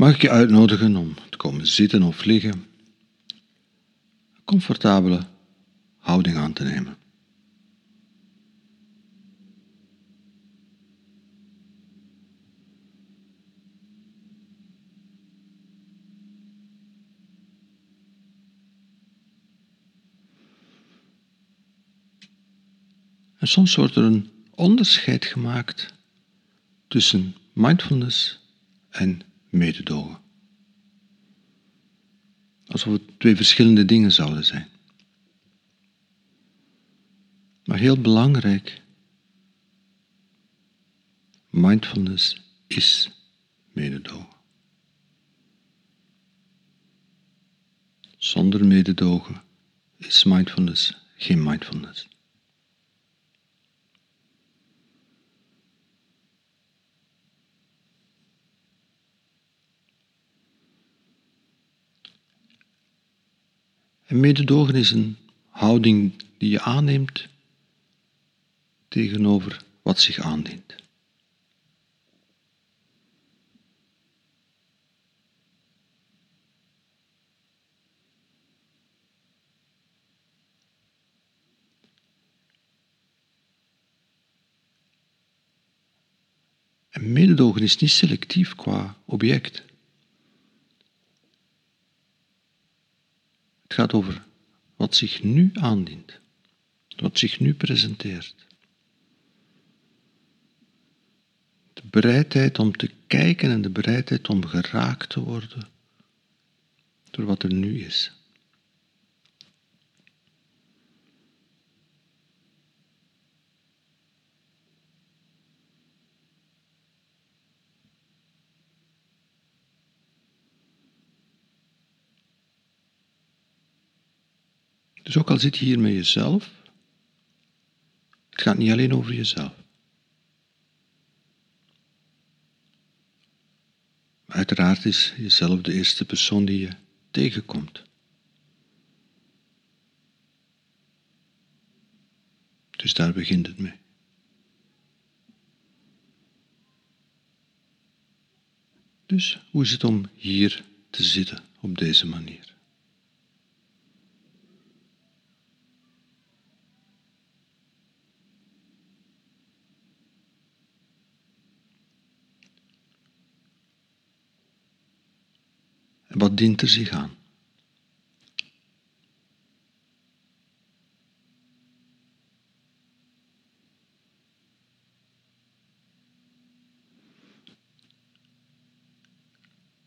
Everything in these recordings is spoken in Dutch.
mag ik je uitnodigen om te komen zitten of liggen, een comfortabele houding aan te nemen. En soms wordt er een onderscheid gemaakt tussen mindfulness en mededogen. Alsof het twee verschillende dingen zouden zijn. Maar heel belangrijk, mindfulness is mededogen. Zonder mededogen is mindfulness geen mindfulness. En mededogen is een houding die je aanneemt tegenover wat zich aandient. En mededogen is niet selectief qua object. Het gaat over wat zich nu aandient, wat zich nu presenteert. De bereidheid om te kijken en de bereidheid om geraakt te worden door wat er nu is. Dus ook al zit je hier met jezelf, het gaat niet alleen over jezelf. Uiteraard is jezelf de eerste persoon die je tegenkomt. Dus daar begint het mee. Dus hoe is het om hier te zitten op deze manier? Dient er zich aan?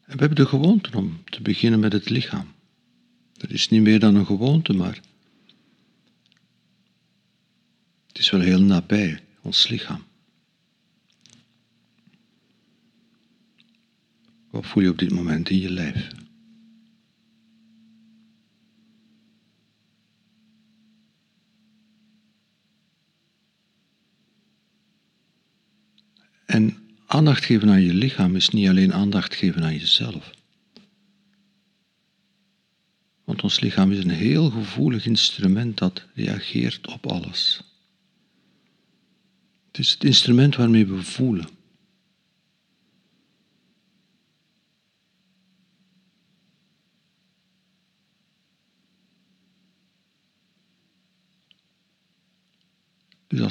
En we hebben de gewoonte om te beginnen met het lichaam. Dat is niet meer dan een gewoonte, maar het is wel heel nabij ons lichaam. Wat voel je op dit moment in je lijf? En aandacht geven aan je lichaam is niet alleen aandacht geven aan jezelf. Want ons lichaam is een heel gevoelig instrument dat reageert op alles. Het is het instrument waarmee we voelen.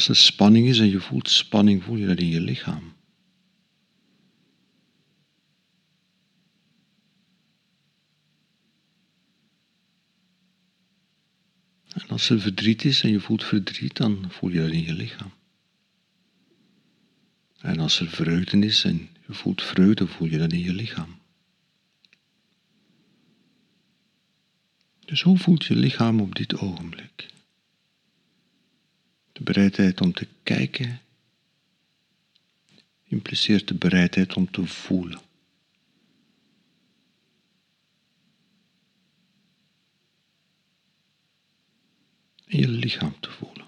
Als er spanning is en je voelt spanning, voel je dat in je lichaam. En als er verdriet is en je voelt verdriet, dan voel je dat in je lichaam. En als er vreugde is en je voelt vreugde, voel je dat in je lichaam. Dus hoe voelt je lichaam op dit ogenblik? De bereidheid om te kijken impliceert de bereidheid om te voelen. Je lichaam te voelen.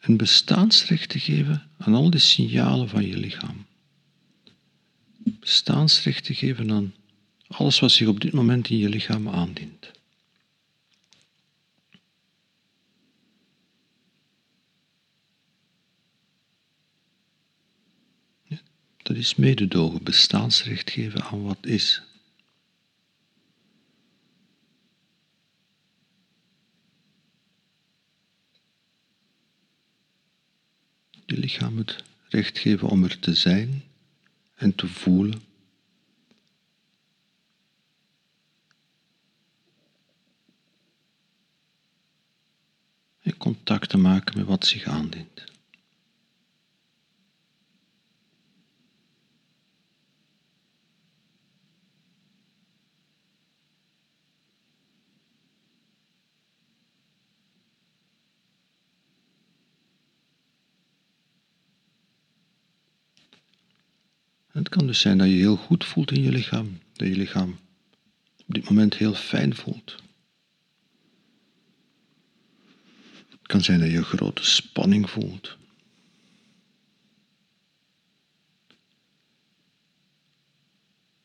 En bestaansrecht te geven aan al die signalen van je lichaam bestaansrecht te geven aan alles wat zich op dit moment in je lichaam aandient. Dat is mededogen, bestaansrecht geven aan wat is. Je lichaam het recht geven om er te zijn en te voelen. En contact te maken met wat zich aandient. Kan dus zijn dat je heel goed voelt in je lichaam, dat je lichaam op dit moment heel fijn voelt. Het kan zijn dat je grote spanning voelt.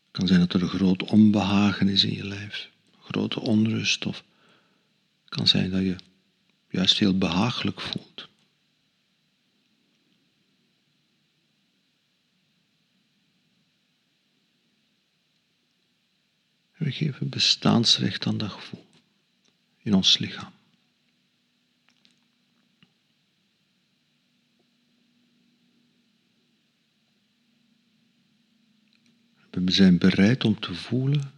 Het kan zijn dat er een groot onbehagen is in je lijf, grote onrust, of het kan zijn dat je juist heel behagelijk voelt. We geven bestaansrecht aan dat gevoel in ons lichaam. We zijn bereid om te voelen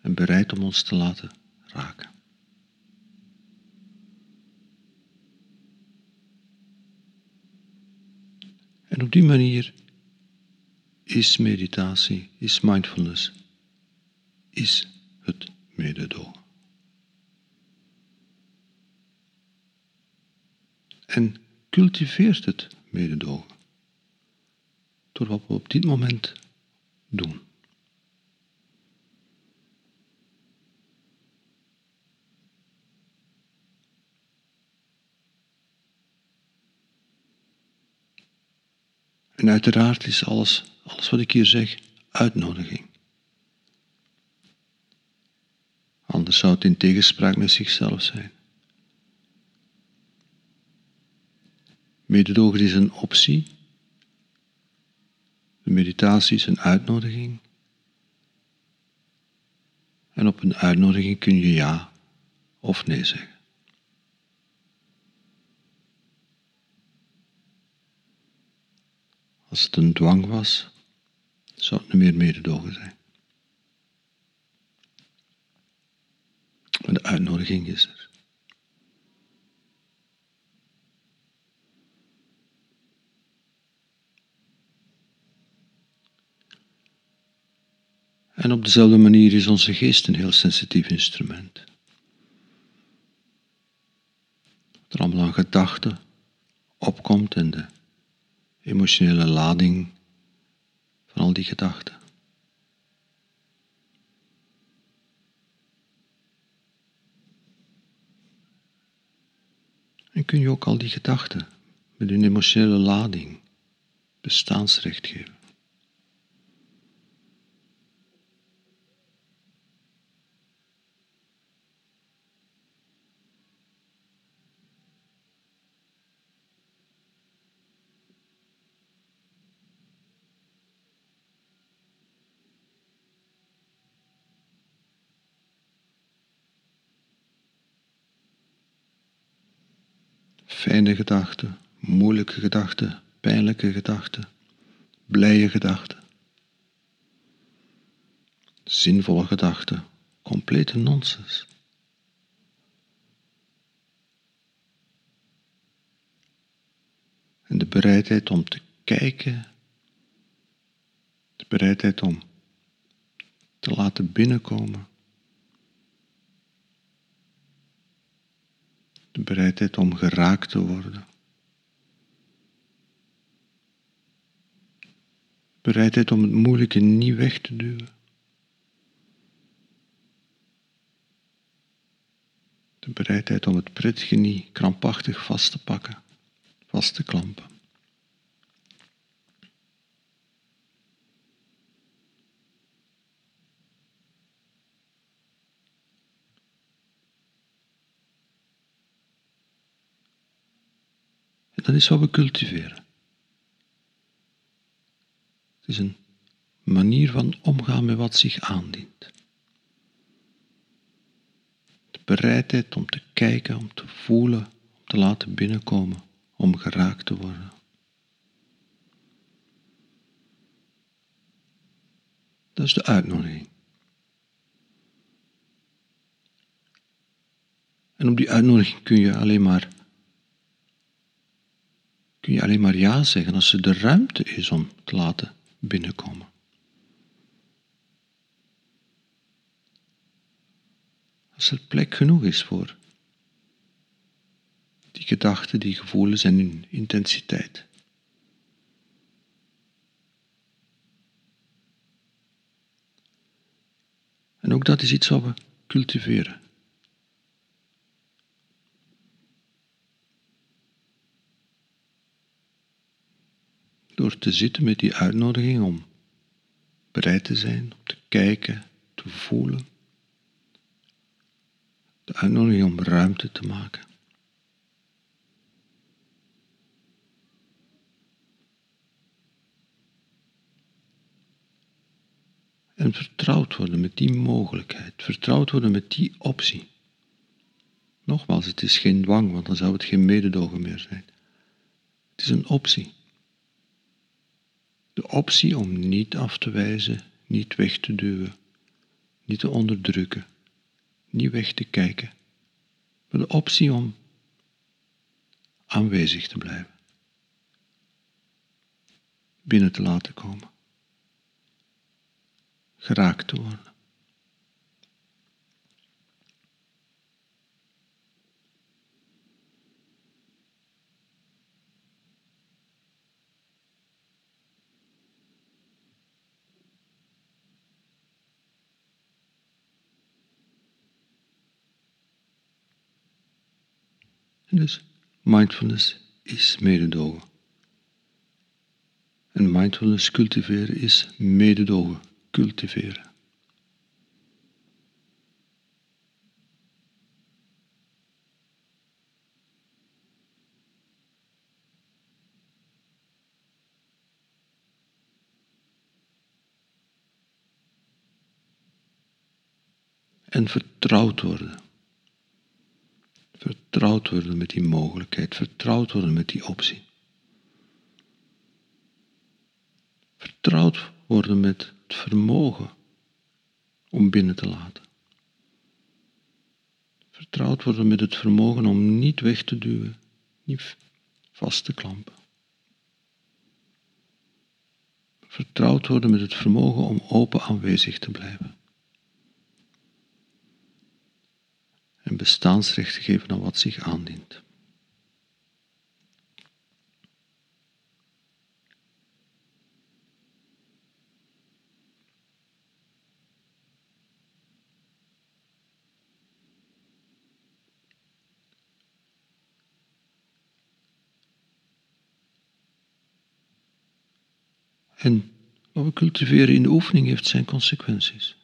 en bereid om ons te laten raken. En op die manier is meditatie, is mindfulness is het mededogen. En cultiveert het mededogen door wat we op dit moment doen. En uiteraard is alles, alles wat ik hier zeg uitnodiging. Zou het in tegenspraak met zichzelf zijn. Mededogen is een optie. De meditatie is een uitnodiging. En op een uitnodiging kun je ja of nee zeggen. Als het een dwang was, zou het niet meer mededogen zijn. Maar de uitnodiging is er. En op dezelfde manier is onze geest een heel sensitief instrument. Wat er allemaal aan gedachten opkomt en de emotionele lading van al die gedachten. En kun je ook al die gedachten met hun emotionele lading bestaansrecht geven. Fijne gedachten, moeilijke gedachten, pijnlijke gedachten, blije gedachten, zinvolle gedachten, complete nonsens. En de bereidheid om te kijken, de bereidheid om te laten binnenkomen de bereidheid om geraakt te worden. Bereidheid om het moeilijke niet weg te duwen. De bereidheid om het prettige niet krampachtig vast te pakken, vast te klampen. Dat is wat we cultiveren. Het is een manier van omgaan met wat zich aandient. De bereidheid om te kijken, om te voelen, om te laten binnenkomen, om geraakt te worden. Dat is de uitnodiging. En op die uitnodiging kun je alleen maar kun je alleen maar ja zeggen als er de ruimte is om te laten binnenkomen. Als er plek genoeg is voor die gedachten, die gevoelens en hun intensiteit. En ook dat is iets wat we cultiveren. Te zitten met die uitnodiging om bereid te zijn, om te kijken, te voelen. De uitnodiging om ruimte te maken. En vertrouwd worden met die mogelijkheid, vertrouwd worden met die optie. Nogmaals, het is geen dwang, want dan zou het geen mededogen meer zijn. Het is een optie. De optie om niet af te wijzen, niet weg te duwen, niet te onderdrukken, niet weg te kijken, maar de optie om aanwezig te blijven, binnen te laten komen, geraakt te worden. Dus mindfulness is mededogen. En mindfulness cultiveren is mededogen cultiveren. En vertrouwd worden vertrouwd worden met die mogelijkheid, vertrouwd worden met die optie. Vertrouwd worden met het vermogen om binnen te laten. Vertrouwd worden met het vermogen om niet weg te duwen, niet vast te klampen. Vertrouwd worden met het vermogen om open aanwezig te blijven. En bestaansrecht te geven aan wat zich aandient. En wat we cultiveren in de oefening heeft zijn consequenties.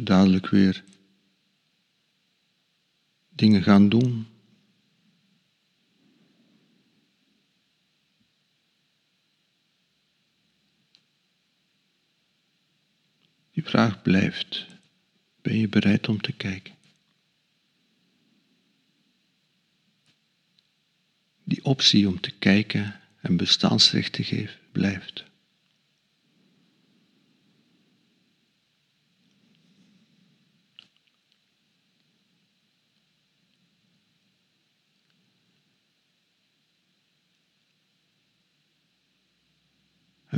Dadelijk weer dingen gaan doen. Die vraag blijft. Ben je bereid om te kijken? Die optie om te kijken en bestaansrecht te geven blijft.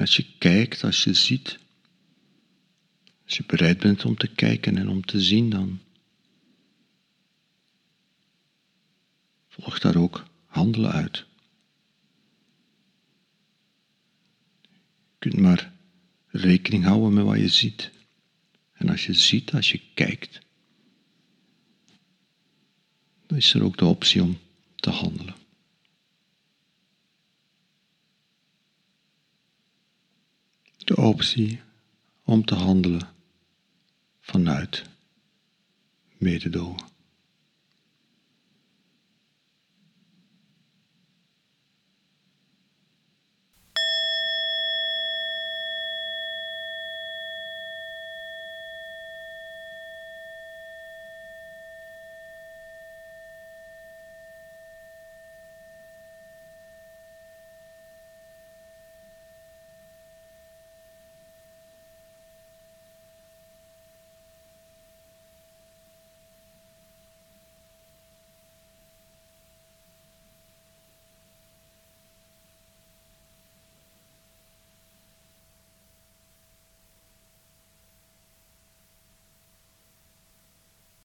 En als je kijkt, als je ziet, als je bereid bent om te kijken en om te zien, dan volgt daar ook handelen uit. Je kunt maar rekening houden met wat je ziet. En als je ziet, als je kijkt, dan is er ook de optie om te handelen. Optie om te handelen vanuit mededogen.